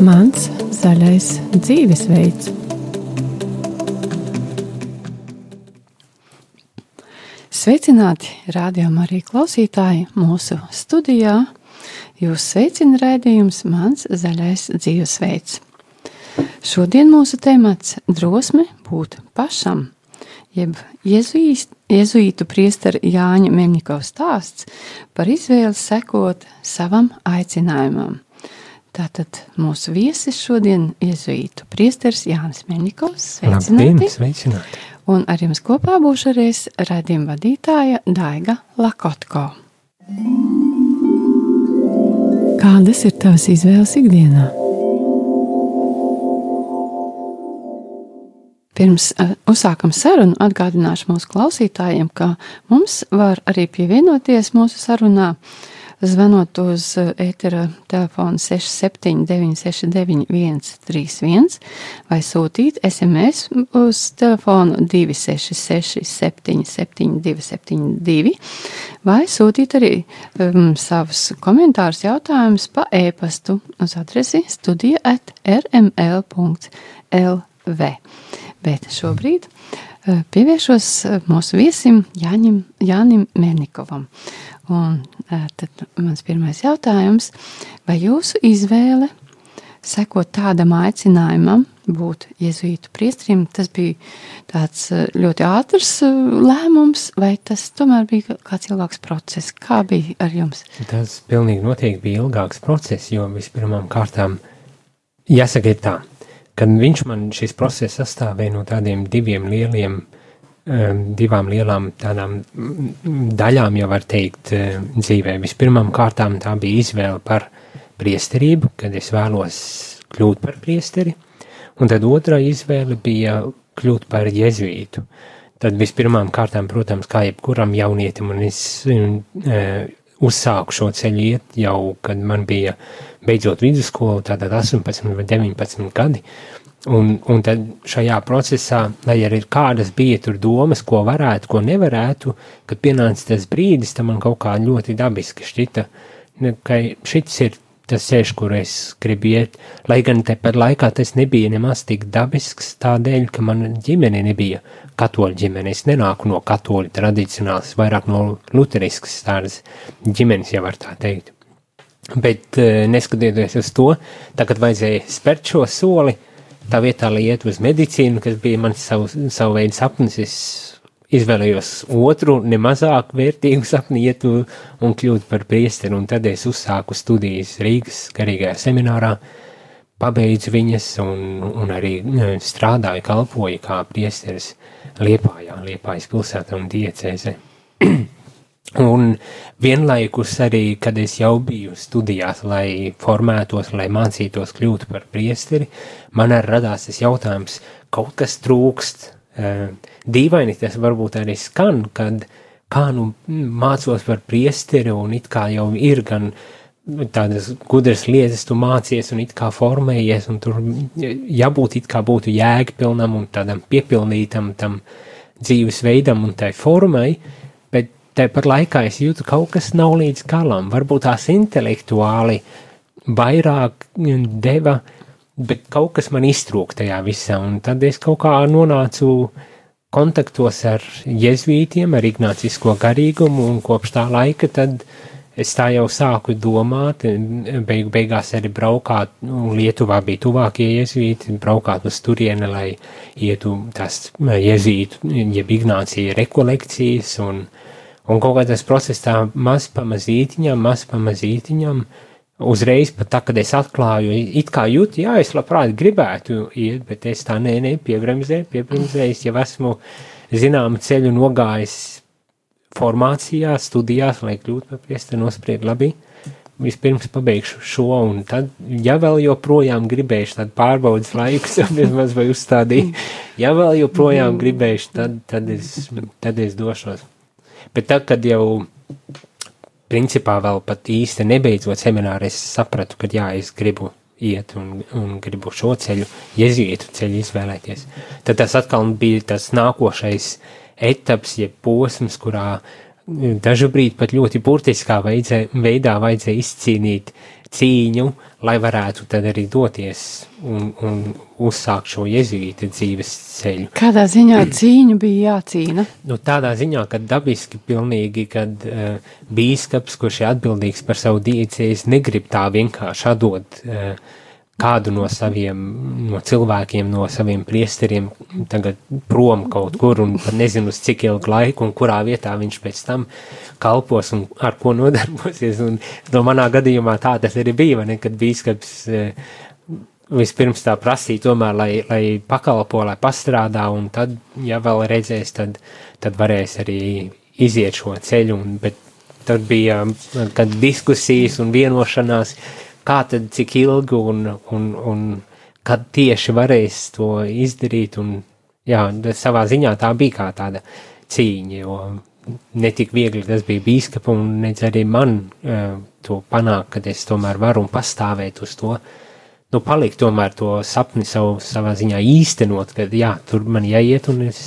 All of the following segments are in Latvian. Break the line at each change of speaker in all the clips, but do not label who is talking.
Mans zaļais dzīvesveids. Sveicināti, rādījumā arī klausītāji mūsu studijā. Jūs sveicina rādījums Mans zaļais dzīvesveids. Šodien mūsu temats - drosme būt pašam, jeb jēzuītu priestera Jāņa Meņikova stāsts par izvēli sekot savam aicinājumam. Tātad mūsu viesis šodien iezuītu priesteris Jānis Meņikovs.
Sveicināti! Labdien, sveicināti!
Un ar jums kopā būšu arī raidījuma vadītāja Daiga Lakotko. Kādas ir tavas izvēles ikdienā? Pirms uzsākam sarunu, atgādināšu mūsu klausītājiem, ka mums var arī pievienoties mūsu sarunā uh, zvanot uz ētera eh, telefonu 679691 31 vai sūtīt SMS uz telefonu 266 77 272 vai sūtīt arī um, savus komentārus jautājumus pa e-pastu uz adresi studija at rml.lv. Bet šobrīd uh, pievēršos mūsu viesim Jāņim, Jānim Mernikovam. Un tad mans pirmais jautājums, vai jūsu izvēle sekot tādam aicinājumam, būt jēzuītu priestrim, tas bija tāds ļoti ātrs lēmums, vai tas tomēr bija kāds ilgāks process? Kā bija ar jums?
Tas pilnīgi noteikti bija ilgāks process, jo vispirmām kārtām jāsaka ir tā, kad viņš man šis process sastāvēja no tādiem diviem lieliem uh, divām lielām tādām daļām, jau var teikt, dzīvē. Vispirmām kārtām tā bija izvēle par priesterību, kad es vēlos kļūt par priesteri, un tad otrā izvēle bija kļūt par jezuītu. Tad vispirmām kārtām, protams, kā jebkuram jaunietim, un es e, uzsāku šo ceļu iet jau, kad man bija beidzot vidusskola, tātad 18 vai 19 gadi, Un, un tad šajā procesā, lai arī kādas bija tur domas, ko varētu, ko nevarētu, kad pienāca tas brīdis, tam man kaut kā ļoti dabiski šķita, ka šis ir tas ceļš, kur es gribu iet, lai gan tepat laikā tas nebija nemaz tik dabisks, tādēļ, ka mana ģimene nebija katoļu ģimene. Es nenāku no katoļu tradicionālas, vairāk no luteriskas tādas ģimenes, ja var tā teikt. Bet eh, neskatoties uz to, tagad vajadzēja spērt šo soli, tā vietā, lai iet uz medicīnu, kas bija mans savu, savu veidu sapnis, es izvēlējos otru, nemazāk vērtīgu sapni, iet un kļūt par priesteri, un tad es uzsāku studijas Rīgas garīgajā seminārā, pabeidzu viņas un, un arī strādāju, kalpoju kā priesteris Liepājā, Liepājas pilsētā un diecēzē. Un vienlaikus arī, kad es jau biju studijās, lai formētos, lai mācītos kļūt par priesteri, man arī radās tas jautājums, kaut kas trūkst. Dīvaini tas varbūt arī skan, kad kā nu mācos par priesteri un it kā jau ir gan tādas gudras lietas tu mācies un it kā formējies un tur jābūt it kā būtu jēgpilnam un tādam piepilnītam tam dzīvesveidam un tai formai, Tāpat laikā es jūtu, ka kaut kas nav līdz galam. Varbūt tās intelektuāli vairāk deva, bet kaut kas man iztrūka tajā visā. Un tad es kaut kā nonācu kontaktos ar jēzuītiem, ar ignācisko garīgumu, un kopš tā laika tad es tā jau sāku domāt, beig, beigās arī braukāt, nu, Lietuvā bija tuvākie jēzuīti, braukāt uz turieni, lai ietu tās jēzuītu, jeb ignācija rekolekcijas un, uh, Un kaut kā tas process tā maz pamazītiņam, maz pamazītiņam, uzreiz pat tā, kad es atklāju, it kā jūtu, jā, es labprāt gribētu iet, bet es tā nē, nē, piebremzēju, piebremzēju, jau esmu zināmu ceļu nogājis formācijā, studijās, lai kļūtu par priesteri, nospried labi. Vispirms pabeigšu šo, un tad, ja vēl joprojām gribēšu tādu pārbaudas laiku, jau vismaz vai uzstādīju, ja vēl joprojām gribēšu, tad, tad, es, tad es došos. Bet tad, kad jau principā vēl pat īsti nebeidzot semināru, es sapratu, ka jā, es gribu iet un, un gribu šo ceļu, jezītu ceļu izvēlēties. Tad tas atkal bija tas nākošais etaps, jeb posms, kurā dažu brīdi pat ļoti burtiskā veidzē, veidā vajadzēja izcīnīt cīņu, lai varētu tad arī doties un, un uzsākt šo jezuīta dzīves ceļu.
Kādā ziņā cīņa bija jācīna?
Nu, tādā ziņā, ka dabiski pilnīgi, kad uh, bīskaps, kurš ir atbildīgs par savu diecēs, negrib tā vienkārši atdot uh, kādu no saviem no cilvēkiem, no saviem priesteriem tagad prom kaut kur un pat nezinu uz cik ilgu laiku un kurā vietā viņš pēc tam kalpos un ar ko nodarbosies. Un no manā gadījumā tā tas arī bija, ne, kad bīskaps eh, vispirms tā prasīja tomēr, lai, lai pakalpo, lai pastrādā un tad, ja vēl redzēs, tad, tad varēs arī iziet šo ceļu. Un, bet tad bija, kad diskusijas un vienošanās, kā tad cik ilgi un, un, un kad tieši varēs to izdarīt. Un, jā, savā ziņā tā bija kā tāda cīņa, jo netik viegli tas bija bīskapam un nedz arī man uh, to panākt, kad es tomēr varu un pastāvēt uz to. Nu, palikt tomēr to sapni savu, savā ziņā īstenot, kad jā, tur man jāiet un es,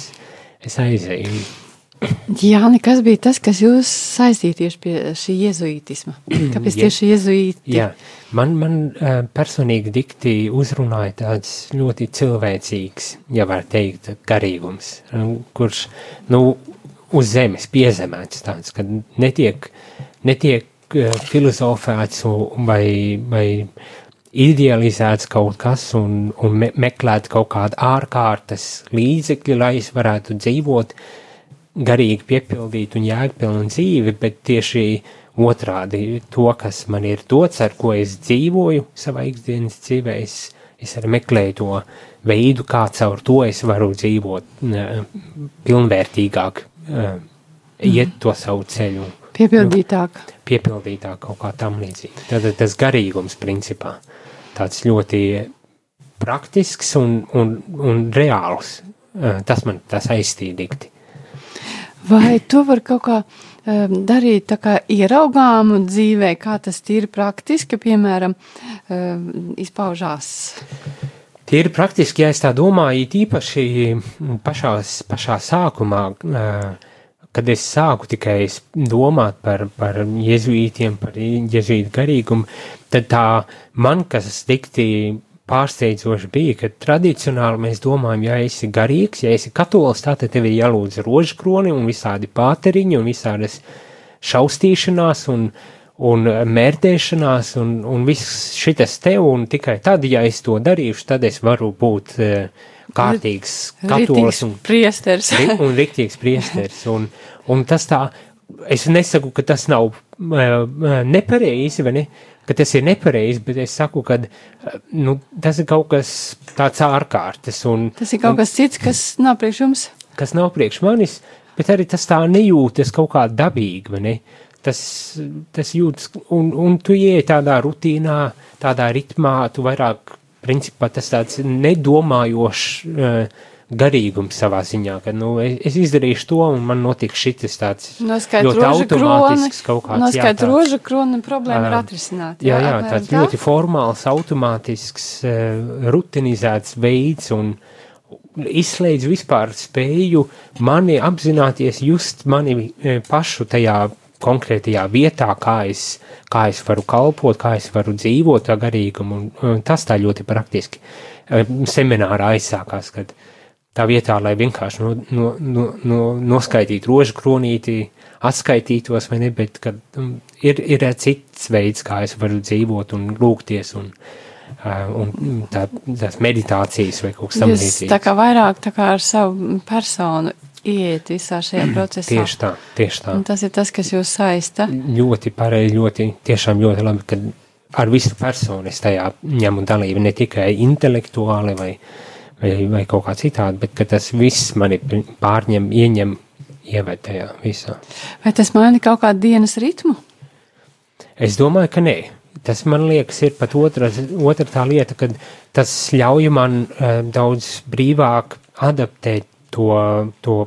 es aizēju.
Jā, kas bija tas, kas jūs saistīja tieši pie šī jezuītisma? Kāpēc tieši jezuīti?
Jā, man, man personīgi dikti uzrunāja tāds ļoti cilvēcīgs, ja var teikt, garīgums, kurš, nu, uz zemes piezemēts tāds, ka netiek, netiek filozofēts vai, vai idealizēts kaut kas un, un me meklēt kaut kādu ārkārtas līdzekļu, lai es varētu dzīvot uh, garīgi piepildītu un jēgpilnu dzīvi, bet tieši otrādi to, kas man ir dots, ar ko es dzīvoju savā ikdienas dzīvē, es, es arī meklēju to veidu, kā caur to es varu dzīvot pilnvērtīgāk, iet to savu ceļu.
Piepildītāk.
Nu, piepildītāk kaut kā tam līdzīgi. Tad tas garīgums principā tāds ļoti praktisks un, un, un reāls. Tas man tas aizstīja dikti.
Vai to var kaut kā um, darīt tā kā ieraugāmu dzīvē, kā tas tīri praktiski, piemēram, um, izpaužās?
Tīri praktiski, ja es tā domāju, īpaši pašās, pašā sākumā, uh, kad es sāku tikai domāt par, par jezuītiem, par jezuītu garīgumu, tad tā man, kas tikti pārsteidzoši bija, ka tradicionāli mēs domājam, ja esi garīgs, ja esi katolis, tad tev ir jālūdz rožkroni un visādi pāteriņi un visādas šaustīšanās un, un mērdēšanās un, un viss šitas tev, un tikai tad, ja es to darīšu, tad es varu būt uh, kārtīgs katolis un
priesteris.
un riktīgs priesteris. Un, un tas tā, es nesaku, ka tas nav uh, nepareizi, vai ne? Ka tas ir nepareizi, bet es saku, ka nu, tas ir kaut kas tāds ārkārtas. Un,
tas ir kaut un, kas cits, kas nav priekš jums.
Kas nav priekš manis, bet arī tas tā nejūtas kaut kā dabīgi, vai ne? Tas, tas jūtas, un, un tu ieej tādā rutīnā, tādā ritmā, tu vairāk, principā tas tāds nedomājošs, uh, garīgums savā ziņā, ka, nu, es, izdarīšu to, un man notiks šitas tāds
noskait
ļoti automātisks kroni, kaut kāds.
Noskait rožu kroni, problēma ir atrisināta.
Jā, jā, jā tāds tā? ļoti formāls, automātisks, uh, rutinizēts veids, un izslēdz vispār spēju mani apzināties, just mani uh, pašu tajā konkrētajā vietā, kā es, kā es varu kalpot, kā es varu dzīvot tā garīgumu, un, un tas tā ļoti praktiski. Seminārā aizsākās, kad uh, tā vietā, lai vienkārši no, no, no, no, noskaitītu rožu kronīti, atskaitītos vai ne, bet kad um, ir, ir cits veids, kā es varu dzīvot un lūgties un, uh, un tā, tās meditācijas vai kaut kas tam līdzīgs.
Tā kā vairāk tā kā ar savu personu iet visā šajā procesā.
Tieši tā, tieši tā.
Un tas ir tas, kas jūs saista.
Ļoti pareizi, ļoti, tiešām ļoti labi, kad ar visu personu es tajā ņemu dalību, ne tikai intelektuāli vai, vai, vai kaut kā citādi, bet ka tas viss mani pārņem, ieņem, ieved tajā visā.
Vai tas maina kaut kādu dienas ritmu?
Es domāju, ka nē. Tas man liekas, ir pat otra, otra tā lieta, ka tas ļauj man uh, daudz brīvāk adaptēt to, to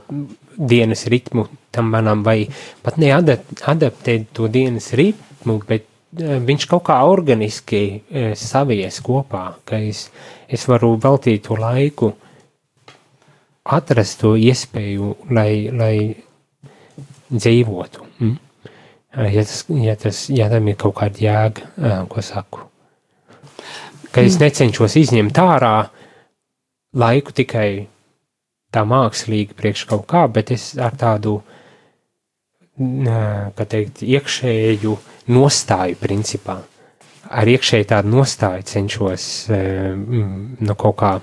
dienas ritmu tam manam, vai pat neadaptēt to dienas ritmu, bet viņš kaut kā organiski uh, savies kopā, ka es, es varu veltīt to laiku, atrast to iespēju, lai, lai dzīvotu.
ja, tas, ja, tas, ja tam ir kaut kāda jēga, ko saku. Ka es necenšos izņemt ārā laiku tikai tā mākslīgi priekš kaut kā, bet es ar tādu, kā teikt, iekšēju nostāju principā. Ar iekšēju tādu nostāju cenšos no kaut kā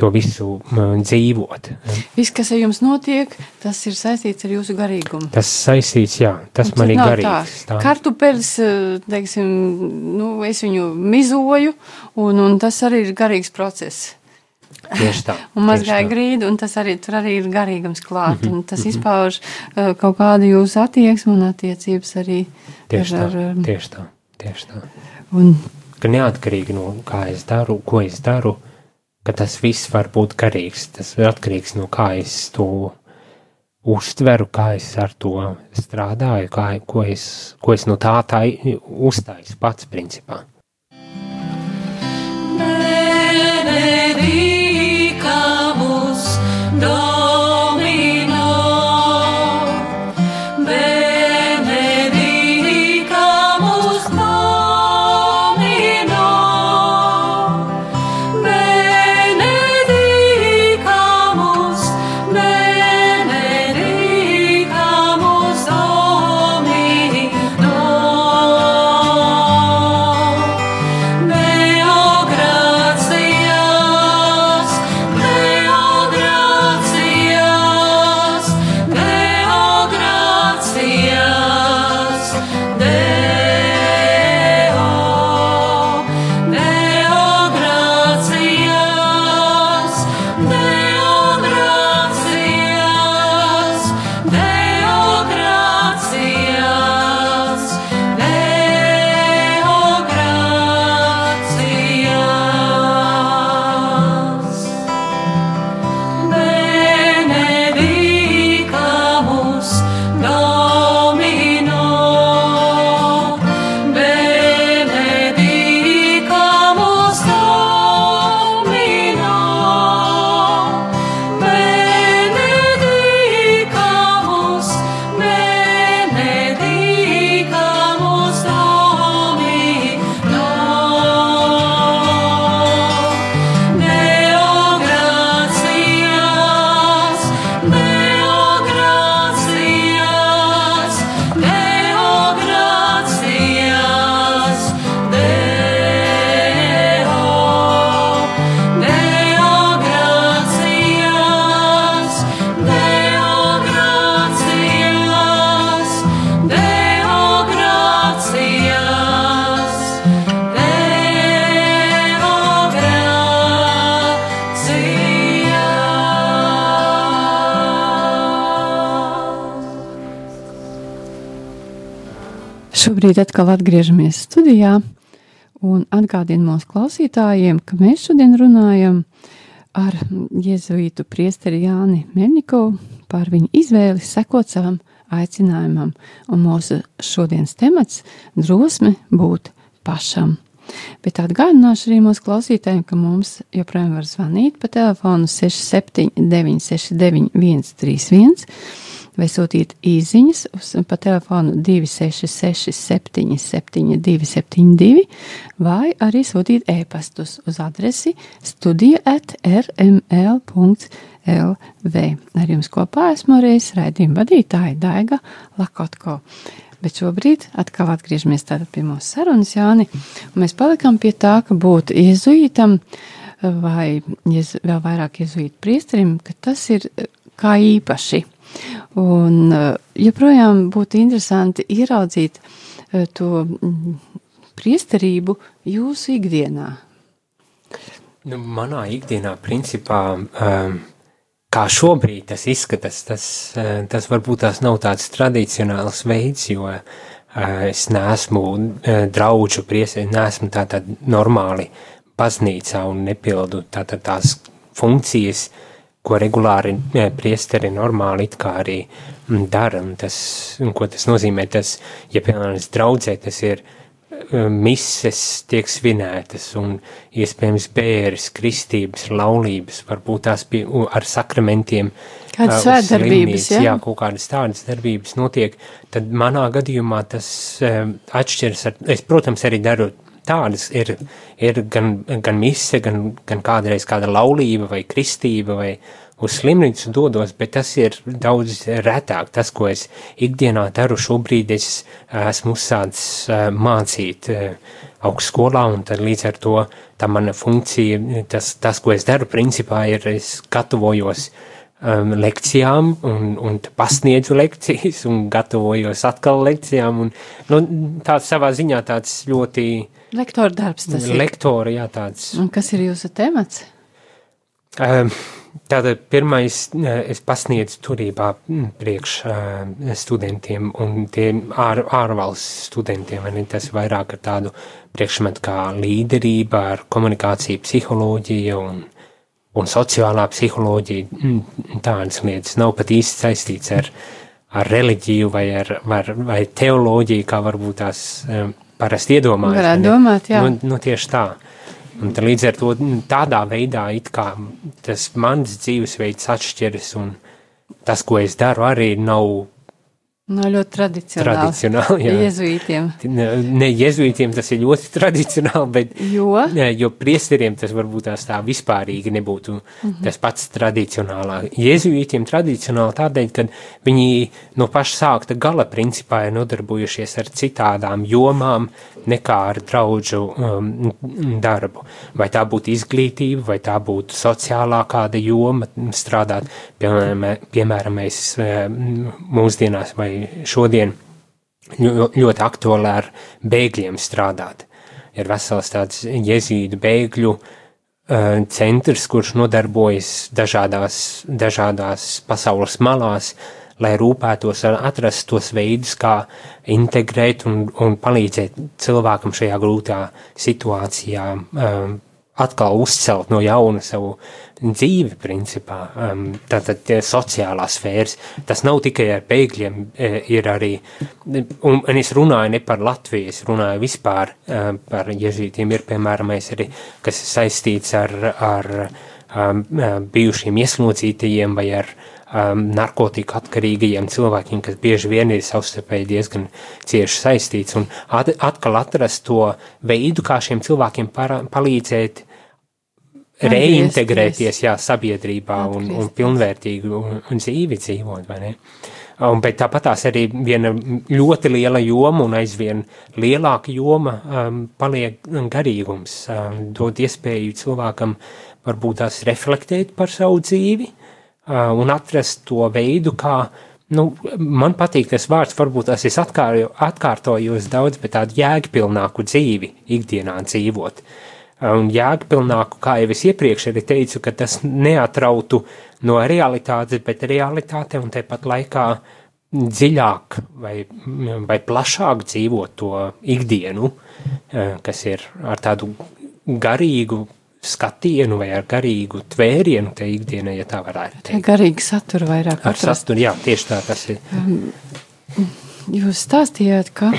to visu dzīvot.
Viss, kas ar jums notiek, tas ir saistīts ar jūsu garīgumu.
Tas saistīts, jā, tas man ir garīgs.
Tā. Tā. Kartupeļs, teiksim, nu, es viņu mizoju, un, un tas arī ir garīgs process.
Tieši tā.
un mazgāja grīdu, un tas arī tur arī ir garīgums klāt, mm -hmm, un tas mm -hmm. izpauž uh, kaut kādu jūsu attieksmi un attiecības arī.
Tieši ar, tā, ar, tieši tā, tieši tā. Un, ka neatkarīgi no kā es daru, ko es daru, ka tas viss var būt garīgs. Tas ir atkarīgs no kā es to uztveru, kā es ar to strādāju, kā, ko, es, ko es no tā, tā uztaisu pats principā. Benedicamus cuando
Šobrīd atkal atgriežamies studijā un atgādinu mūsu klausītājiem, ka mēs šodien runājam ar jēzuītu priesteri Jāni Melnikovu par viņu izvēli sekot savam aicinājumam, un mūsu šodienas temats - drosme būt pašam. Bet atgādināšu arī mūsu klausītājiem, ka mums joprojām var zvanīt pa telefonu 67 969 131 vai sūtīt īsiņas uz pa telefonu 266 77 272 vai arī sūtīt ēpastus uz adresi studija at rml.lv. Ar jums kopā esmu reiz raidījuma vadītāja Daiga Lakotko. Bet šobrīd atkal atgriežamies pie mūsu sarunas, Jāni. Mēs palikām pie tā, ka būt iezuītam vai vēl vairāk iezuīt priesterim, ka tas ir kā īpaši. Un eh, joprojām būtu interesanti ieraudzīt eh, to mm, priesterību jūsu ikdienā.
Nu, manā ikdienā, principā, um, kā šobrīd tas izskatās, tas, uh, tas varbūt tās nav tāds tradicionāls veids, jo es neesmu draudžu priesteri, neesmu tātad normāli baznīcā un nepildu tātad tās funkcijas, uh, ko regulāri priesteri normāli it kā arī mm, dara, un tas, un ko tas nozīmē, tas, ja, piemēram, draudzē, tas ir mises tiek svinētas, un iespējams bēres, kristības, laulības, varbūt tās pie, ar sakramentiem.
Kādas
uz
svētdarbības, ja?
jā, kaut kādas tādas darbības notiek, tad manā gadījumā tas atšķiras ar, es, protams, arī daru tādas, ir, ir gan, gan mise, gan, gan kādreiz kāda laulība vai kristība vai uz slimnīcu dodos, bet tas ir daudz retāk. Tas, ko es ikdienā daru šobrīd, es uh, esmu uzsācis uh, mācīt uh, augstskolā, un tad līdz ar to tā mana funkcija, tas, tas ko es daru, principā ir, es gatavojos um, lekcijām un, un pasniedzu lekcijas un gatavojos atkal lekcijām, un nu, tāds savā ziņā tāds ļoti
Lektora darbs tas ir.
lektora, jā, tāds.
Un kas ir jūsu temats?
Um, Tātad pirmais eh, es pasniedzu turībā mm, priekš uh, studentiem un tiem ār, ārvalsts studentiem, ne, tas vairāk ar tādu priekšmetu kā līderība, ar komunikāciju, psiholoģiju un, un sociālā psiholoģija, mm, tādas lietas nav pat īsti saistīts ar, ar reliģiju vai ar, ar vai teoloģiju, kā varbūt tās um, parasti iedomājas.
Varētu
ne?
domāt, jā.
Nu, nu tieši tā. Un līdz ar to mm, tādā veidā it kā tas mans dzīvesveids atšķiras un tas, ko es daru, arī nav
No ļoti tradicionāli.
tradicionāli. jā.
Jezuītiem.
Ne, ne jezuītiem tas ir ļoti tradicionāli, bet
Jo?
Jā, jo priesteriem tas varbūt tās tā vispārīgi nebūtu mm. -hmm. tas pats tradicionālā. Jēzuītiem tradicionāli tādēļ, ka viņi no paša sākta gala principā ir nodarbojušies ar citādām jomām nekā ar draudžu um, darbu. Vai tā būtu izglītība, vai tā būtu sociālā kāda joma strādāt, piemēram, piemēram mēs eh, mūsdienās vai šodien ļo- ļoti aktuāli ar bēgļiem strādāt. Ir vesels tāds jezīdu bēgļu uh, centrs, kurš nodarbojas dažādās, dažādās pasaules malās, lai rūpētos ar atrast tos veidus, kā integrēt un, un palīdzēt cilvēkam šajā grūtā situācijā um, atkal uzcelt no jauna savu dzīvi, principā. Um, tātad tie sociālās sfēras. Tas nav tikai ar bēgļiem, e, ir arī, un, un es runāju ne par Latviju, es runāju vispār um, par ježītiem, ir piemēram arī, kas ir saistīts ar, ar um, bijušiem ieslodzītajiem vai ar um, narkotiku atkarīgajiem cilvēkiem, kas bieži vien ir savstarpēji diezgan cieši saistīts, un at, atkal atrast to veidu, kā šiem cilvēkiem para, palīdzēt reintegrēties jā, sabiedrībā un, un
Atgriezties.
pilnvērtīgu un, un dzīvi dzīvot, vai ne? Un, bet tāpat tās arī viena ļoti liela joma un aizvien lielāka joma um, paliek garīgums, um, dod iespēju cilvēkam varbūt tās reflektēt par savu dzīvi uh, un atrast to veidu, kā, nu, man patīk tas vārds, varbūt tas es atkārtoju, atkārtojos daudz, bet tādu jēgpilnāku dzīvi ikdienā dzīvot. Un jēgpilnāku, kā jau es iepriekš arī teicu, ka tas neatrautu no realitātes, bet realitāte un tepat laikā dziļāk vai, vai plašāk dzīvot to ikdienu, eh, kas ir ar tādu garīgu skatienu vai ar garīgu tvērienu te ikdienai, ja tā varētu teikt.
garīgi satura vairāk
Ar
atrast.
sasturu, jā, tieši tā tas ir.
Jūs stāstījāt, ka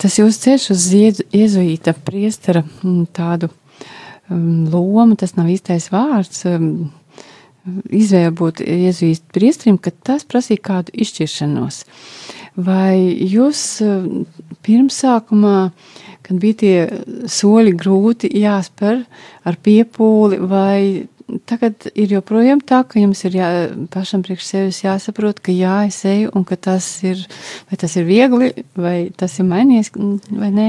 tas jūs ceļš uz jēzuīta priestera mm, tādu um, lomu, tas nav īstais vārds, um, izvēle būt jēzuīta priesterim, ka tas prasīja kādu izšķiršanos. Vai jūs um, pirmsākumā, kad bija tie soļi grūti jāspēr ar piepūli, vai tagad ir joprojām tā, ka jums ir jā, pašam priekš sevis jāsaprot, ka jā, es eju un ka tas ir, vai tas ir viegli, vai tas ir mainījies, vai nē?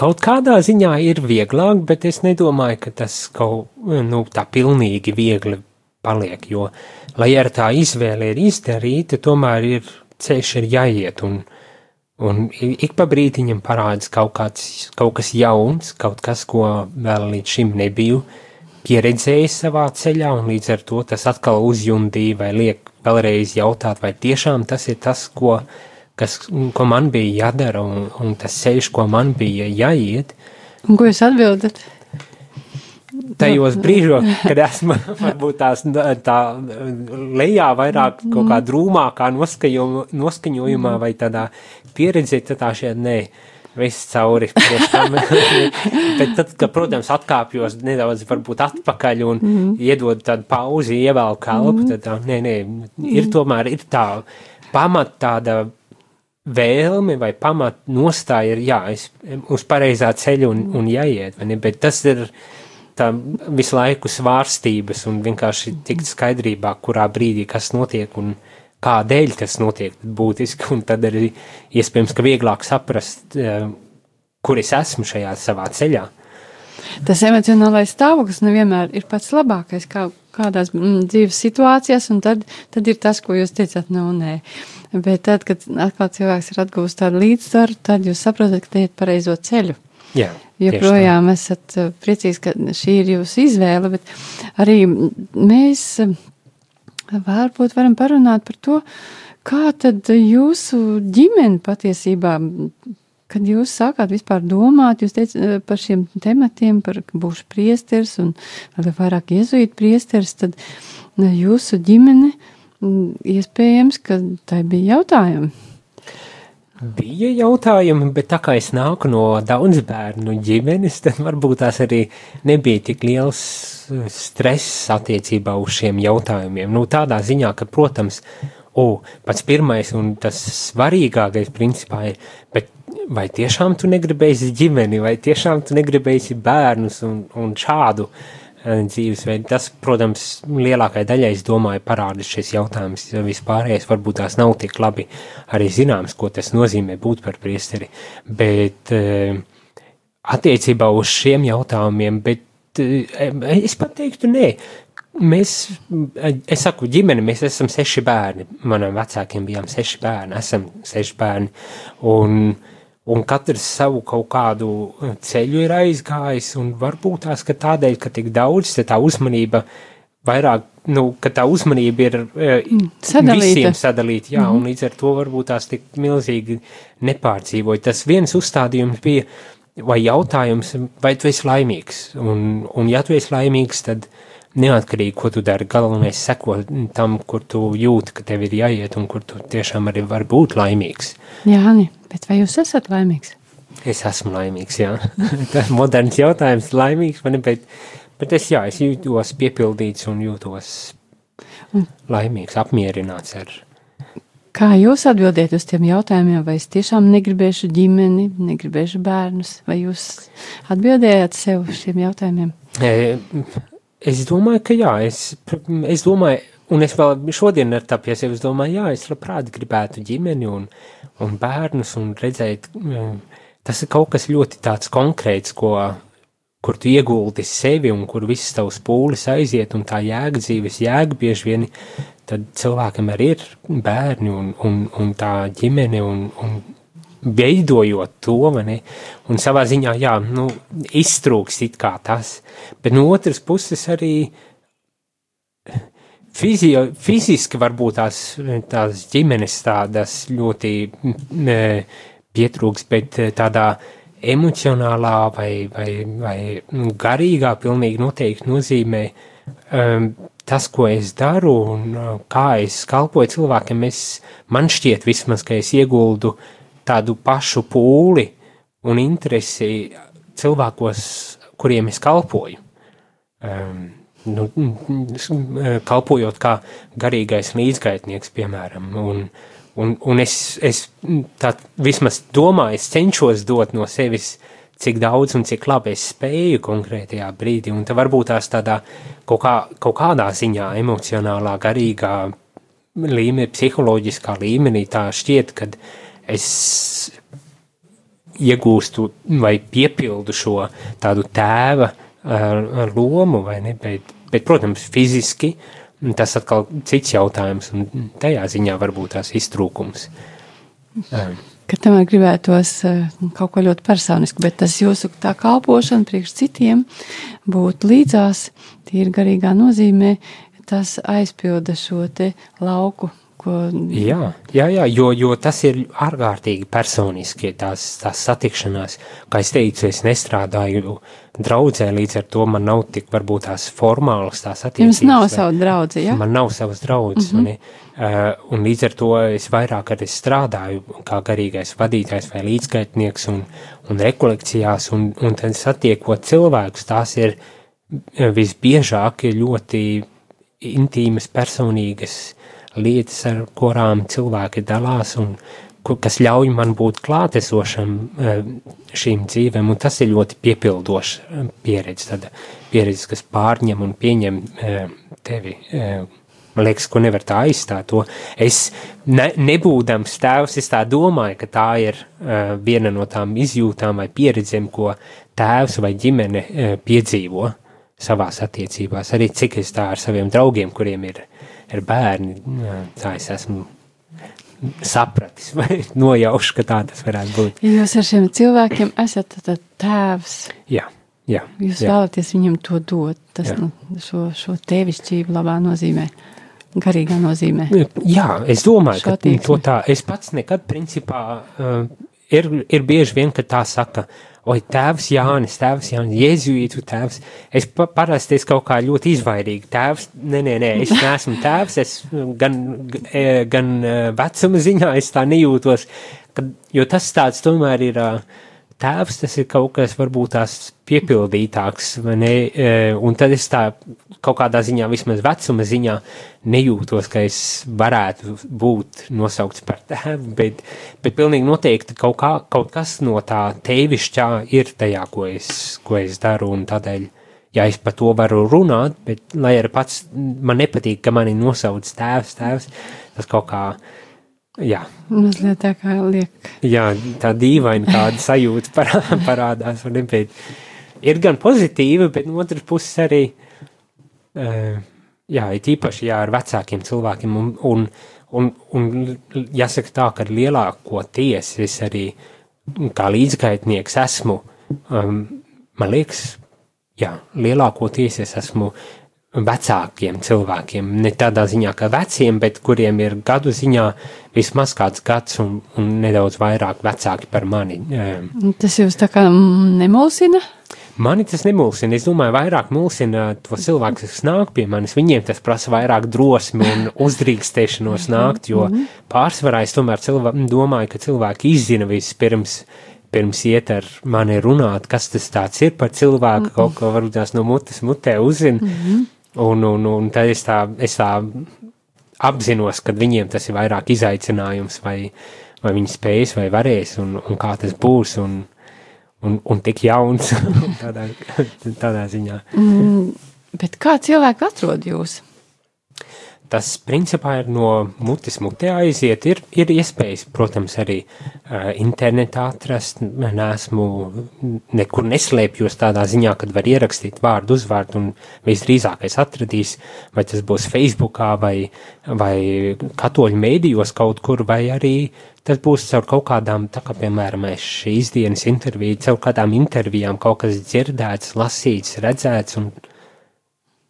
Kaut kādā ziņā ir vieglāk, bet es nedomāju, ka tas kaut nu, tā pilnīgi viegli paliek, jo, lai ar tā izvēle ir izdarīta, tomēr ir ceļš ir jāiet, un, un ik pa brītiņam parādās kaut, kāds, kaut kas jauns, kaut kas, ko vēl līdz šim nebiju pieredzējis savā ceļā, un līdz ar to tas atkal uzjundīja vai liek vēlreiz jautāt, vai tiešām tas ir tas, ko, kas, ko man bija jādara, un, un tas ceļš, ko man bija jāiet,
Un ko jūs atbildat?
tajos brīžos, kad esmu varbūt tās tā lejā vairāk kaut kā drūmākā noskaņojumā, noskaņojumā vai tādā pieredzē, tad tā šeit nē. viss cauri. Bet tad, kad, protams, atkāpjos nedaudz varbūt atpakaļ un mm. iedod tādu pauzi, ievēl kalpu, mm. tad tā, nē, nē, ir mm. tomēr ir tā pamat tāda vēlme vai pamat nostāja ir, jā, es uz pareizā ceļa un, un jāiet, vai ne, bet tas ir tā visu laiku svārstības un vienkārši tikt skaidrībā, kurā brīdī kas notiek un kādēļ tas notiek būtiski, un tad arī iespējams, ka vieglāk saprast, eh, kur es esmu šajā savā ceļā.
Tas emocionālais stāvoklis nevienmēr ir pats labākais, kā kādās mm, dzīves situācijās, un tad, tad ir tas, ko jūs teicāt, nu, nē. Bet tad, kad atkal cilvēks ir atgūst tādu līdzsvaru, tad jūs saprotat, ka te iet pareizo ceļu.
Jā.
Joprojām esat eh, priecīgs, ka šī ir jūsu izvēle, bet arī mēs varbūt varam parunāt par to, kā tad jūsu ģimene patiesībā, kad jūs sākāt vispār domāt, teicat eh, par šiem tematiem, par būšu priesteris un vēl vairāk iezuīt priesteris, tad eh, jūsu ģimene mm, iespējams, ka tai bija jautājumi.
Bija jautājumi, bet tā kā es nāku no daudz bērnu ģimenes, tad varbūt tās arī nebija tik liels uh, stress attiecībā uz šiem jautājumiem. Nu, tādā ziņā, ka, protams, o, pats pirmais un tas svarīgākais principā ir, bet vai tiešām tu negribēsi ģimeni, vai tiešām tu negribēsi bērnus un, un šādu Eh, dzīvesveidu. Tas, protams, lielākajai daļai, es domāju, parāda šis jautājums. Vispārējais varbūt tās nav tik labi arī zināms, ko tas nozīmē būt par priesteri, bet eh, attiecībā uz šiem jautājumiem, bet eh, es pat teiktu, nē, mēs, es saku, ģimene, mēs esam seši bērni, manam vecākiem bijām seši bērni, esam seši bērni, un uh, un katrs savu kaut kādu uh, ceļu ir aizgājis, un varbūt tās, ka tādēļ, ka tik daudz, tā uzmanība vairāk, nu, ka tā uzmanība ir uh, sadalīta. visiem sadalīta, jā, mm -hmm. un līdz ar to varbūt tās tik milzīgi nepārdzīvoja. Tas viens uzstādījums bija, vai jautājums, vai tu esi laimīgs, un, un ja tu esi laimīgs, tad neatkarīgi, ko tu dari, galvenais seko tam, kur tu jūti, ka tev ir jāiet, un kur tu tiešām arī var būt laimīgs.
Jā, Ani. Bet vai jūs esat laimīgs?
Es esmu laimīgs, jā. Tas ir moderns jautājums, laimīgs man, bet, bet es, jā, es jūtos piepildīts un jūtos laimīgs, apmierināts ar.
Kā jūs atbildiet uz tiem jautājumiem, vai es tiešām negribēšu ģimeni, negribēšu bērnus, vai jūs atbildējāt sev uz šiem jautājumiem?
Es domāju, ka jā, es, es domāju, un es vēl šodien ar tā pie sevis domāju, jā, es labprāt gribētu ģimeni un, un bērnus un redzēt, mm, tas ir kaut kas ļoti tāds konkrēts, ko, kur tu ieguldi sevi un kur viss tavs pūlis aiziet un tā jēga dzīves jēga bieži vien, tad cilvēkam arī ir bērni un, un, un tā ģimene un, un veidojot to, ne, un savā ziņā, jā, nu, iztrūks it kā tas, bet no otras puses arī, uh, Fizio, fiziski varbūt tās, tās ģimenes tādas ļoti ne, pietrūks, bet eh, tādā emocionālā vai, vai, vai garīgā pilnīgi noteikti nozīmē um, tas, ko es daru un uh, kā es kalpoju cilvēkiem. Es, man šķiet vismaz, ka es ieguldu tādu pašu pūli un interesi cilvēkos, kuriem es kalpoju. Um, nu, kalpojot kā garīgais līdzgaitnieks, piemēram. Un, un, un es, es tā vismaz domāju, es cenšos dot no sevis, cik daudz un cik labi es spēju konkrētajā brīdī. Un tā varbūt tās tādā kaut, kā, kaut kādā ziņā emocionālā, garīgā līmenī, psiholoģiskā līmenī tā šķiet, ka es iegūstu vai piepildu šo tādu tēva ar lomu, vai ne? Bet, bet, protams, fiziski tas atkal cits jautājums, un tajā ziņā varbūt tās iztrūkums.
Ka tomēr gribētos kaut ko ļoti personisku, bet tas jūsu tā kalpošana priekš citiem būt līdzās, tīri garīgā nozīmē, tas aizpilda šo te lauku Ko...
Jā, jā, jā jo, jo tas ir ārkārtīgi personiski, tās, tās satikšanās. Kā es teicu, es nestrādāju draudzē, līdz ar to man nav tik varbūt tās formālas tās attiecības.
Jums nav savu draudzi, jā? Ja?
Man nav savas draudzes, mm -hmm. Uh, un līdz ar to es vairāk arī strādāju kā garīgais vadītājs vai līdzgaitnieks un, un rekolekcijās, un, un tad satiekot cilvēkus, tās ir visbiežāk ļoti intīmas, personīgas lietas, ar kurām cilvēki dalās un kas ļauj man būt klātesošam šīm dzīvēm, un tas ir ļoti piepildošs pieredze, tāda pieredze, kas pārņem un pieņem tevi Man liekas, ko nevar tā aizstāt. To. Es ne, nebūdams tēvs, es tā domāju, ka tā ir uh, viena no tām izjūtām vai pieredzēm, ko tēvs vai ģimene uh, piedzīvo savās attiecībās. Arī cik es tā ar saviem draugiem, kuriem ir, ir bērni, tā es esmu sapratis vai nojaušu, ka tā tas varētu būt.
Jūs ar šiem cilvēkiem esat tēvs.
Jā. Jā,
Jūs jā. vēlaties viņam to dot, tas, jā. nu, šo, šo tevišķību labā nozīmē garīgā nozīmē.
Jā, es domāju, ka to tā, es pats nekad principā, uh, ir, ir bieži vien, ka tā saka, oi, tēvs Jānis, tēvs Jānis, jēzuītu tēvs, es pa, parasti es kaut kā ļoti izvairīgi, tēvs, nē, nē, nē, es neesmu tēvs, es gan, gan vecuma ziņā es tā nejūtos, kad, jo tas tāds tomēr ir, uh, tēvs tas ir kaut kas varbūt tās piepildītāks, ne, e, un tad es tā kaut kādā ziņā, vismaz vecuma ziņā, nejūtos, ka es varētu būt nosaukts par tēvu, bet, bet pilnīgi noteikti kaut, kā, kaut kas no tā tēvišķā ir tajā, ko es, ko es daru, un tādēļ, ja es par to varu runāt, bet lai arī pats man nepatīk, ka mani nosauc tēvs, tēvs, tas kaut kā, uh, Jā.
Mazliet tā kā liek.
Jā, tā dīvaina kāda sajūta parā, parādās, bet ir gan pozitīva, bet no otras puses arī, uh, jā, it īpaši, jā, ar vecākiem cilvēkiem, un, un, un, un jāsaka tā, ka lielāko tiesu es arī kā līdzgaitnieks esmu, um, man liekas, jā, lielāko tiesu es esmu vecākiem cilvēkiem, ne tādā ziņā kā veciem, bet kuriem ir gadu ziņā vismaz kāds gads un, un nedaudz vairāk vecāki par mani.
Tas jūs tā kā nemulsina?
Mani tas nemulsina. Es domāju, vairāk mulsina to cilvēku, kas nāk pie manis. Viņiem tas prasa vairāk drosmi un uzdrīkstēšanos nākt, jo mhm. pārsvarā es tomēr cilvē, domāju, ka cilvēki izzina vispirms pirms iet ar mani runāt, kas tas tāds ir par cilvēku, mm -hmm. kaut ko varbūt tās no mutes mutē uzzina. Mm -hmm. Un, un, un tad es tā, es tā apzinos, ka viņiem tas ir vairāk izaicinājums, vai, vai viņi spēs, vai varēs, un, un kā tas būs, un, un, un tik jauns tādā, tādā ziņā.
Mm, bet kā cilvēki atrod jūs?
Tas principā ir no mutes mutē aiziet. Ir, ir iespējas, protams, arī uh, internetā atrast. Nesmu nekur neslēpjos tādā ziņā, kad var ierakstīt vārdu, uzvārdu un visdrīzākais atradīs, vai tas būs Facebookā vai, vai katoļu mēdījos kaut kur, vai arī tas būs caur kaut kādām, tā kā piemēram šīs dienas intervija, caur kādām intervijām kaut kas dzirdēts, lasīts, redzēts un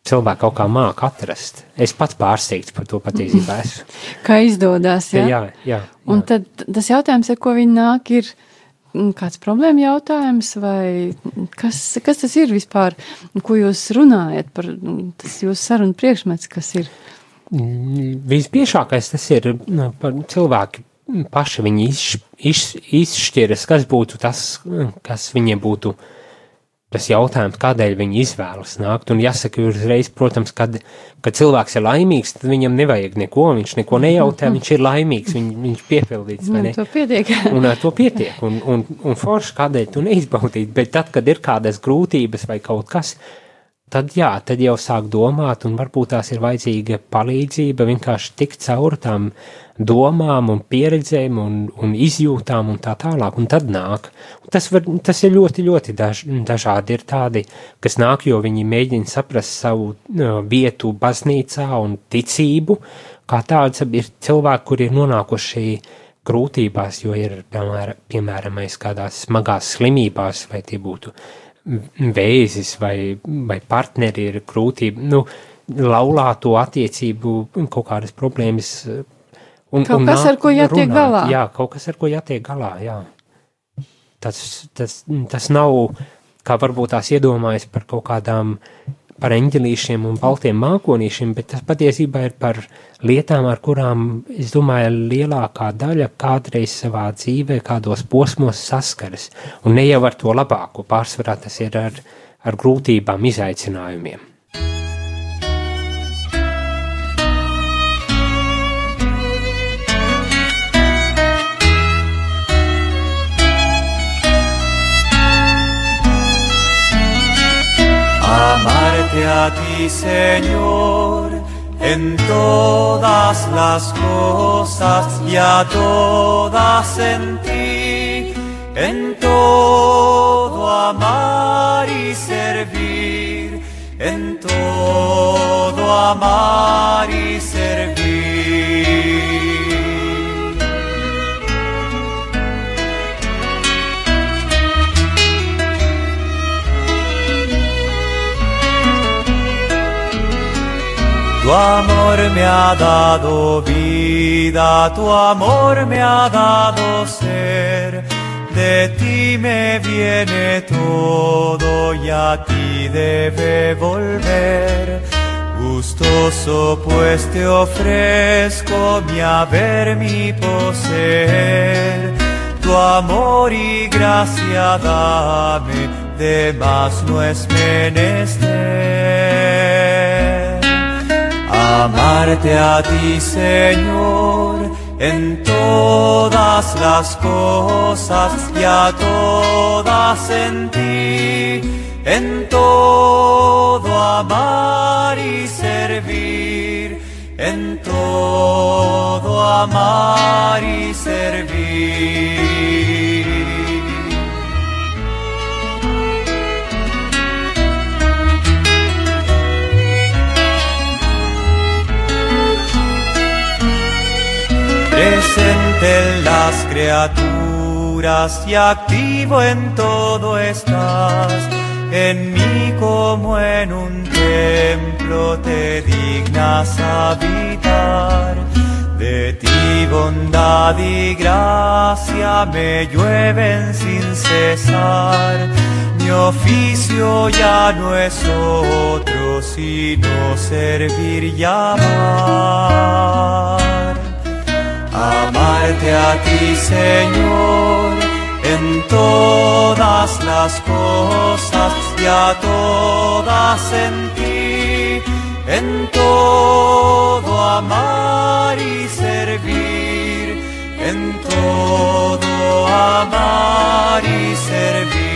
cilvēki kaut kā māca atrast. Es pats pārsteigts par to patiesībā esmu.
Kā izdodas,
jā? Jā, jā, jā.
Un tad tas jautājums, ar ko viņi nāk, ir mm, kāds problēma jautājums, vai kas, kas tas ir vispār, ko jūs runājat par mm, tas jūsu sarunu priekšmets, kas ir?
Mm, visbiežākais tas ir nu, par cilvēki paši viņi iz, iz, izšķiras, kas būtu tas, kas viņiem būtu uh, tas jautājums, kādēļ viņi izvēlas nākt. Un jāsaka, uzreiz, protams, kad, kad cilvēks ir laimīgs, tad viņam nevajag neko, viņš neko nejautā, mm -hmm. viņš ir laimīgs, viņ, viņš piepildīts.
Un ar to pietiek.
un ar to pietiek, un, un, un forši kādēļ tu neizbaudīt, bet tad, kad ir kādas grūtības vai kaut kas, tad jā, tad jau sāk domāt, un varbūt tās ir vajadzīga palīdzība vienkārši tikt cauri tām domām un pieredzēm un, un izjūtām un tā tālāk, un tad nāk. Un tas, var, tas ir ļoti, ļoti daž, dažādi. Ir tādi, kas nāk, jo viņi mēģina saprast savu uh, vietu baznīcā un ticību, kā tāds ir cilvēki, kuri ir nonākuši grūtībās, jo ir, piemēram, piemēram kādās smagās slimībās, vai tie būtu vēzis vai, vai partneri ir grūtība, nu, laulāto attiecību kaut kādas problēmas.
Un, kaut un kas, ar ko jātiek runāt. galā.
Jā, kaut kas, ar ko jātiek galā, jā. Tas, tas, tas nav, kā varbūt tās iedomājas par kaut kādām par eņģelīšiem un baltiem mākonīšiem, bet tas patiesībā ir par lietām, ar kurām, es domāju, lielākā daļa kādreiz savā dzīvē, kādos posmos saskaras. Un ne jau ar to labāko, pārsvarā tas ir ar, ar grūtībām, izaicinājumiem.
A ti, Señor, en todas las cosas y a todas en ti, en todo amar y servir, en todo amar y Tu amor me ha dado vida, tu amor me ha dado ser. De ti me viene todo y a ti debe volver. Gustoso pues te ofrezco mi haber, mi poseer. Tu amor y gracia dame, de más no es menester. Amarte a ti, Señor, en todas las cosas y a todas en ti, en todo amar y servir, en todo amar y servir. En las criaturas y activo en todo estás. En mí como en un templo te dignas habitar. De ti bondad y gracia me llueven sin cesar. Mi oficio ya no es otro sino servir y amar a ti, Señor, en todas las cosas y a todas en ti, en todo amar y servir, en todo amar y servir.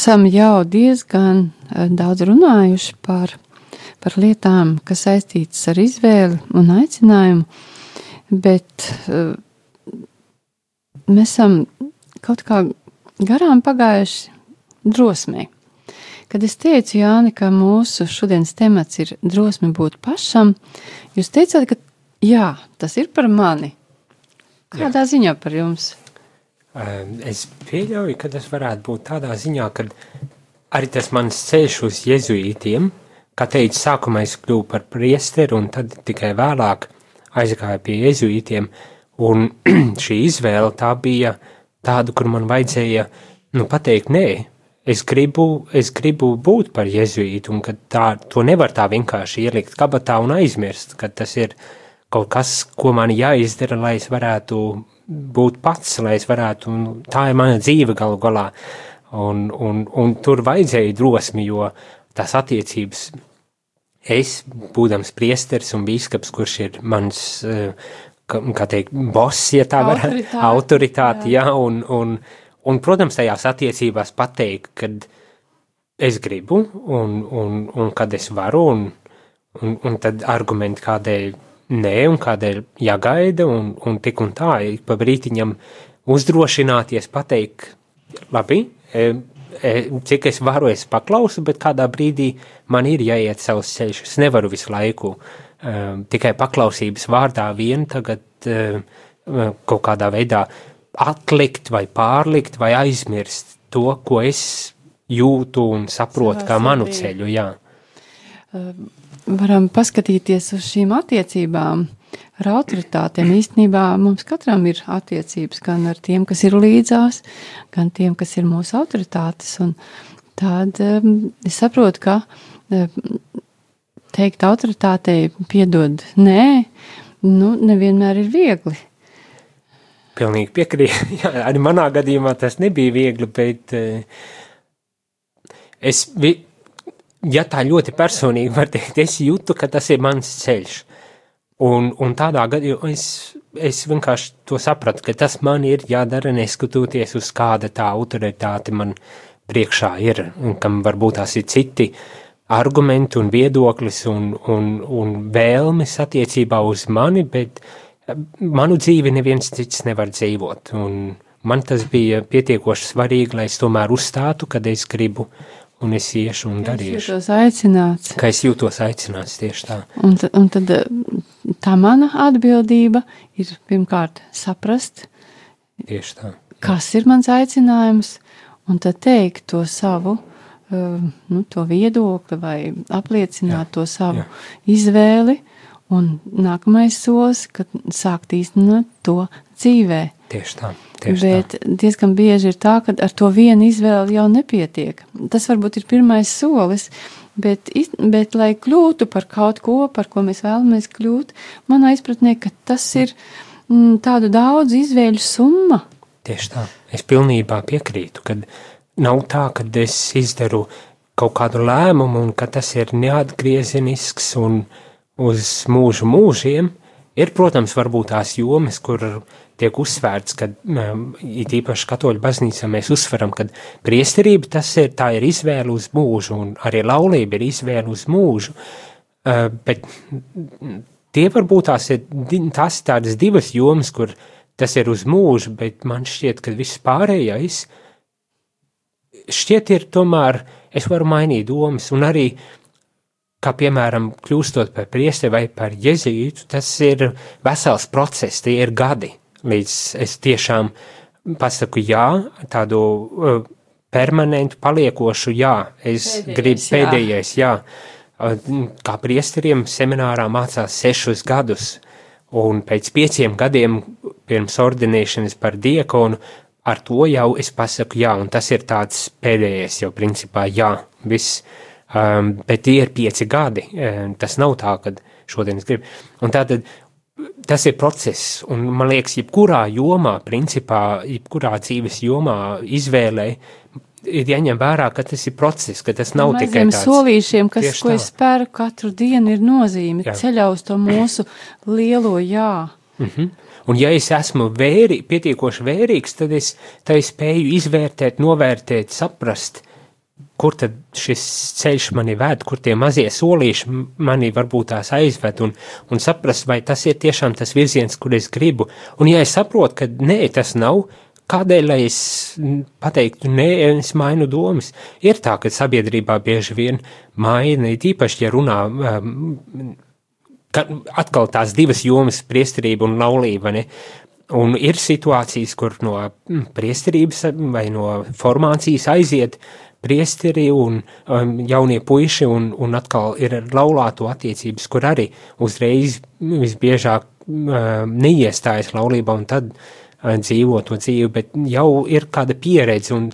Esam jau diezgan eh, daudz runājuši par, par lietām, kas saistītas ar izvēli un aicinājumu, bet uh, mēs esam kaut kā garām pagājuši drosmei. Kad es teicu, Jāni, ka mūsu šodienas temats ir drosme būt pašam, jūs teicāt, ka jā, tas ir par mani. Kādā jā. ziņā par jums?
Es pieļauju, ka tas varētu būt tādā ziņā, ka arī tas mans ceļš uz jezuītiem, kā teicu, sākumā es kļuvu par priesteru un tad tikai vēlāk aizgāju pie jezuītiem, un šī izvēle tā bija tāda, kur man vajadzēja, nu, pateikt nē, es gribu, es gribu būt par jezuītu, un ka tā, to nevar tā vienkārši ielikt kabatā un aizmirst, ka tas ir kaut kas, ko man jāizdara, lai es varētu būt pats, lai es varētu, un tā ir mana dzīve galu galā. Un, un, un tur vajadzēja drosmi, jo tās attiecības, es, būdams priesteris un bīskaps, kurš ir mans, eh, kā teikt, boss, ja tā var, autoritāte, autoritāte jā, jā un, un, un, protams, tajās attiecībās pateikt, kad es gribu un, un, un kad es varu, un, un, un tad argumenti, kādēļ nē, un kādēļ jāgaida, un, un tik un tā, pa brītiņam uzdrošināties pateikt, labi, e, e, cik es varu, es paklausu, bet kādā brīdī man ir jāiet savus ceļus. Es nevaru visu laiku e, tikai paklausības vārdā vien tagad e, kaut kādā veidā atlikt vai pārlikt vai aizmirst to, ko es jūtu un saprotu kā manu ceļu, jā.
Varam paskatīties uz šīm attiecībām ar autoritātēm. Īstenībā mums katram ir attiecības gan ar tiem, kas ir līdzās, gan tiem, kas ir mūsu autoritātes. Un tad um, es saprotu, ka um, teikt autoritātei piedod nē, nu, nevienmēr ir viegli.
Pilnīgi piekrītu. Arī manā gadījumā tas nebija viegli, bet eh, es, vi, ja tā ļoti personīgi var teikt, es jūtu, ka tas ir mans ceļš. Un, un tādā gadījumā es, es vienkārši to sapratu, ka tas man ir jādara neskatoties uz kāda tā autoritāte man priekšā ir, un kam varbūt tās ir citi argumenti un viedoklis un, un, un vēlmes attiecībā uz mani, bet manu dzīvi neviens cits nevar dzīvot. Un man tas bija pietiekoši svarīgi, lai es tomēr uzstātu, kad es gribu, un es iešu un
Es
darīšu.
jūtos aicināts.
Ka es jūtos aicināts tieši tā.
Un, un tad tā mana atbildība ir pirmkārt saprast,
Tieši tā.
kas ir mans aicinājums, un tad teikt to savu, uh, nu, to viedokli vai apliecināt
Jā,
to savu
jā.
izvēli. Un nākamais solis, kad sākt īstenot to dzīvē.
Tieši tā. Tieši
Bet diezgan bieži ir tā, ka ar to vienu izvēli jau nepietiek. Tas varbūt ir pirmais solis, bet, bet lai kļūtu par kaut ko, par ko mēs vēlamies kļūt, manā izpratnē, ka tas ir mm, tādu daudz izvēļu summa.
Tieši tā. Es pilnībā piekrītu, ka nav tā, ka es izdaru kaut kādu lēmumu un ka tas ir neatgriezenisks un uz mūžu mūžiem. Ir, protams, varbūt tās jomas, kur tiek uzsvērts, ka um, it īpaši katoļu baznīcā mēs uzsveram, ka priesterība tas ir, tā ir izvēle uz mūžu un arī laulība ir izvēle uz mūžu. Uh, bet tie varbūt tās ir tās tādas divas jomas, kur tas ir uz mūžu, bet man šķiet, ka viss pārējais šķiet ir tomēr, es varu mainīt domas, un arī, kā piemēram, kļūstot par priesteri vai par jezītu, tas ir vesels process, tie ir gadi, līdz es tiešām pasaku jā, tādu uh, permanentu, paliekošu jā, es
Pēdējais
gribu
jā.
pēdējais jā. Uh, Kā priesteriem seminārā mācās sešus gadus, un pēc pieciem gadiem pirms ordinēšanas par diekonu ar to jau es pasaku jā, un tas ir tāds pēdējais jau principā jā, viss. Um, bet tie ir pieci gadi. Um, tas nav tā, ka šodien es gribu. Un tātad tas ir process, un man liekas, jebkurā jomā, principā, jebkurā dzīves jomā, izvēlē, ir jāņem vērā, ka tas ir process, ka tas nav tikai
Maziem
tāds.
solīšiem, kas,
Tieši
ko
tā.
es spēru katru dienu, ir nozīme
Jā.
ceļā uz to mūsu lielo jā.
Mhm. Un ja es esmu vēri, pietiekoši vērīgs, tad es, es spēju izvērtēt, novērtēt, saprast, kur tad šis ceļš mani ved, kur tie mazie solīši mani varbūt tās aizved, un, un saprast, vai tas ir tiešām tas virziens, kur es gribu. Un ja es saprotu, ka nē, tas nav, kādēļ, lai es pateiktu, nē, es mainu domas. Ir tā, ka sabiedrībā bieži vien maina, īpaši, ja runā um, ka, atkal tās divas jomas, priesterība un laulība. Ne? Un ir situācijas, kur no priesterības vai no formācijas aiziet priesteri un um, jaunie puiši, un, un atkal ir laulāto attiecības, kur arī uzreiz visbiežāk um, neiestājas laulībā un tad uh, dzīvo to dzīvi, bet jau ir kāda pieredze, un,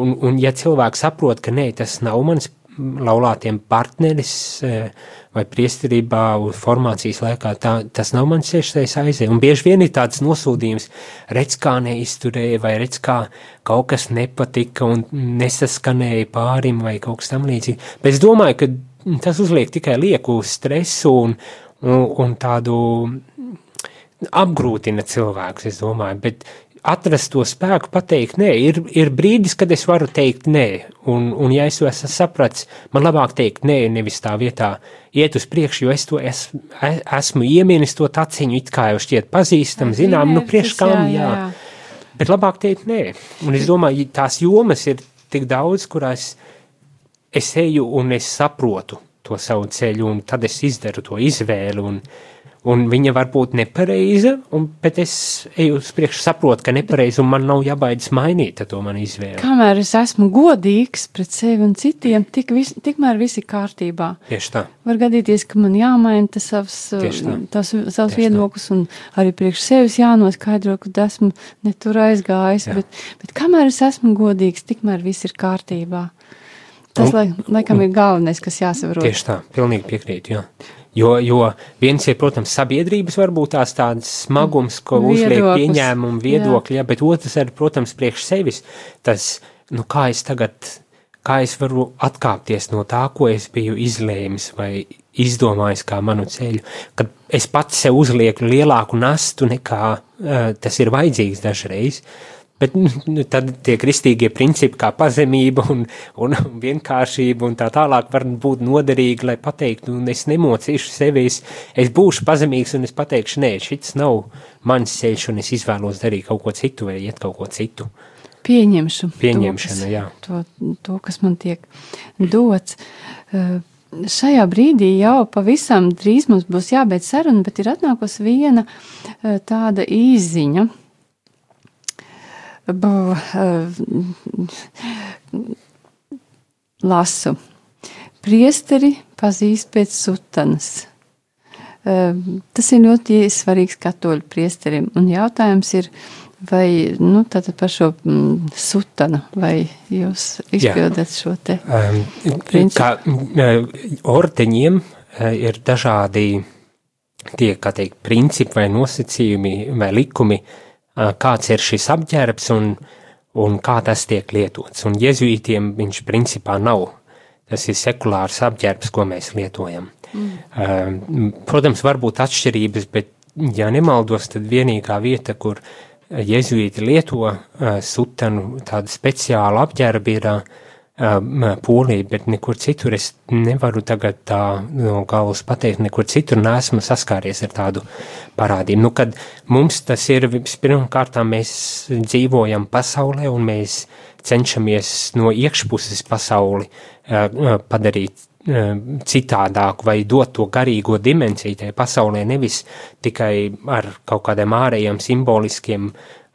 un, un ja cilvēks saprot, ka nē, tas nav mans laulātiem partneris eh, vai priesterībā uz formācijas laikā, tā, tas nav mans ceļš, tai es aizēju. Un bieži vien ir tāds nosūdījums, redz kā neizturēja, vai redz kā kaut kas nepatika un nesaskanēja pārim vai kaut kas tam līdzīgi. Bet es domāju, ka tas uzliek tikai lieku stresu un, un, un tādu apgrūtina cilvēkus, es domāju, bet atrast to spēku, pateikt, nē, ir, ir brīdis, kad es varu teikt, nē, un, un ja es to esmu sapratis, man labāk teikt, nē, nevis tā vietā iet uz priekšu, jo es to es, es, esmu iemienis to taciņu, it kā jau šķiet pazīstam, zinām, nu priekš kam, jā, jā. Bet labāk teikt, nē, un es domāju, tās jomas ir tik daudz, kurās es eju un es saprotu to savu ceļu, un tad es izdaru to izvēli, un, un viņa var būt nepareiza, un, bet es eju uz priekšu, saprotu, ka nepareiza, un man nav jābaidās mainīt to manu izvēli.
Kamēr es esmu godīgs pret sevi un citiem, tik vis, tikmēr viss ir kārtībā.
Tieši tā.
Var gadīties, ka man jāmaina tas savs, tas, savs viedoklis, un arī priekš sevis jānoskaidro, ka esmu ne tur aizgājis,
Jā.
bet, bet kamēr es esmu godīgs, tikmēr viss ir kārtībā. Tas,
Un-
lai, laikam, ir galvenais, kas jāsaprot.
Tieši tā, pilnīgi piekrītu. Jā. Jo, jo viens ir, protams, sabiedrības varbūt tās tādas smagums, ko uzliek
Viedoklis.
pieņēmumu, viedokļi, jā, bet otrs ir, protams, priekš sevis. Tas, nu, kā es tagad, kā es varu atkāpties no tā, ko es biju izlēmis vai izdomājis kā manu ceļu, kad es pats sev uzlieku lielāku nastu nekā uh, tas ir vajadzīgs dažreiz. Bet nu, tad tie kristīgie principi, kā pazemība un, un vienkāršība un tā tālāk, var būt noderīgi, lai pateiktu, un es nemocīšu sevi, es, es būšu pazemīgs un es pateikšu, nē, šis nav mans ceļš, un es izvēlos darīt kaut ko citu vai iet kaut ko citu.
Pieņemšu.
Pieņemšana,
to, kas,
jā.
To, to, kas man tiek dots. Eh, Šajā brīdī jau pavisam drīz mums būs jābeidz saruna, bet ir atnākusi viena eh, tāda īziņa. Bu, eh, lasu. Priesteri pazīst pēc sutanas. Eh, Tas ir ļoti svarīgs katoļu priesterim. Un jautājums ir, vai nu, tātad par šo mm, sutanu, vai jūs izpildat šo te?
Um,
Principi.
kā uh, ordeņiem ir dažādi tie, kā teikt, principi vai nosacījumi vai likumi, uh, kāds ir šis apģērbs un, un kā tas tiek lietots. Un jezuītiem viņš principā nav. Tas ir sekulārs apģērbs, ko mēs lietojam. Mm. Protams, var būt atšķirības, bet, ja nemaldos, tad vienīgā vieta, kur jezuīti lieto sutanu, tādu speciālu apģērbu ir uh, Polija, bet nekur citur es nevaru tagad tā no galvas pateikt, nekur citur neesmu saskāries ar tādu parādību. Nu, kad mums tas ir, pirmkārt, mēs dzīvojam pasaulē un mēs cenšamies no iekšpuses pasauli uh, uh, padarīt citādāku vai dot to garīgo dimensiju tajā pasaulē, nevis tikai ar kaut kādiem ārējiem simboliskiem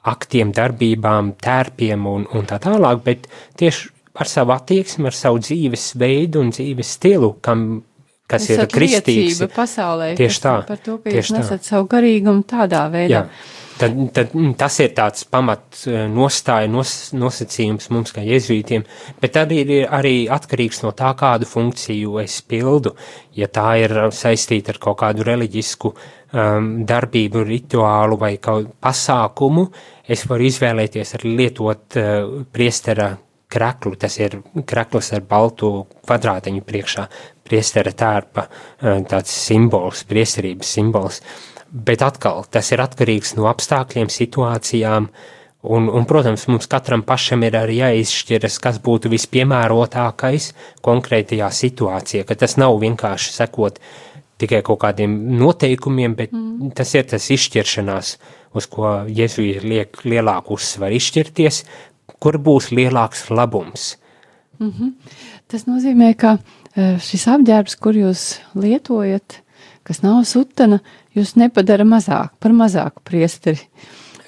aktiem, darbībām, tērpiem un, un tā tālāk, bet tieši ar savu attieksmi, ar savu dzīves veidu un dzīves stilu, kam, kas ir
Esat
kristīgs.
liecība pasaulē.
Tieši tā,
Par to, ka jūs
tā.
nesat savu garīgumu tādā veidā.
Jā. Tad, tad mm, tas ir tāds pamat eh, nostāja, nos, nosacījums mums kā jezuītiem, bet tad ir arī atkarīgs no tā, kādu funkciju es pildu. Ja tā ir saistīta ar kaut kādu reliģisku um, darbību, rituālu vai kaut pasākumu, es varu izvēlēties arī lietot uh, priestera kreklu, tas ir krekls ar baltu kvadrātiņu priekšā, priestera tērpa, uh, tāds simbols, priesterības simbols. Bet atkal tas ir atkarīgs no apstākļiem, situācijām, un, un, protams, mums katram pašam ir arī jāizšķiras, kas būtu vispiemērotākais konkrētajā situācijā, ka tas nav vienkārši sekot tikai kaut kādiem noteikumiem, bet mm. tas ir tas izšķiršanās, uz ko Jēzus liek lielāku uzsvaru izšķirties, kur būs lielāks labums.
Tas nozīmē, ka e, šis apģērbs, kur jūs lietojat, kas nav sutana, jūs nepadara mazāk par mazāku priesteri.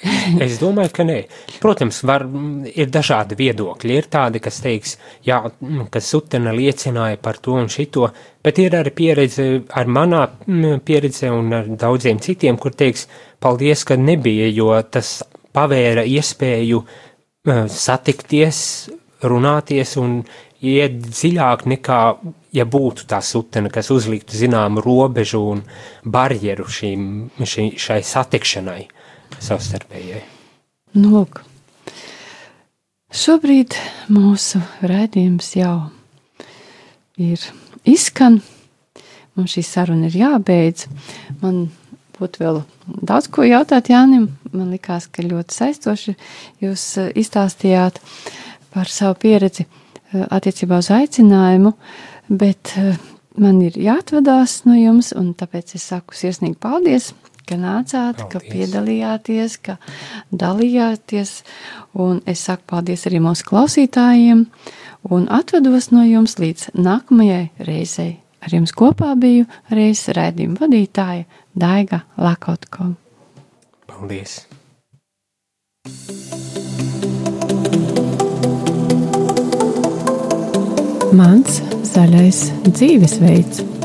Es domāju, ka nē. Protams, var, ir dažādi viedokļi. Ir tādi, kas teiks, jā, ka Sutena liecināja par to un šito, bet ir arī pieredze ar manā mm, pieredze un ar daudziem citiem, kur teiks, paldies, ka nebija, jo tas pavēra iespēju eh, satikties, runāties un iet dziļāk nekā, ja būtu tā sutena, kas uzliktu zināmu robežu un barjeru šīm, šī, šai satikšanai savstarpējai.
Nu, lūk, šobrīd mūsu raidījums jau ir izskan. Mums šī saruna ir jābeidz. Man būtu vēl daudz ko jautāt Jānim. Man likās, ka ļoti saistoši jūs eh, izstāstījāt par savu pieredzi eh, attiecībā uz aicinājumu, bet eh, man ir jāatvadās no jums, un tāpēc es saku sirsnīgi paldies, ka nācāt, ka
Paldies.
piedalījāties, ka dalījāties, un es saku paldies arī mūsu klausītājiem, un atvedos no jums līdz nākamajai reizei. Ar jums kopā biju reizes raidījuma vadītāja Daiga Lakotko.
Paldies!
Mans zaļais dzīvesveids.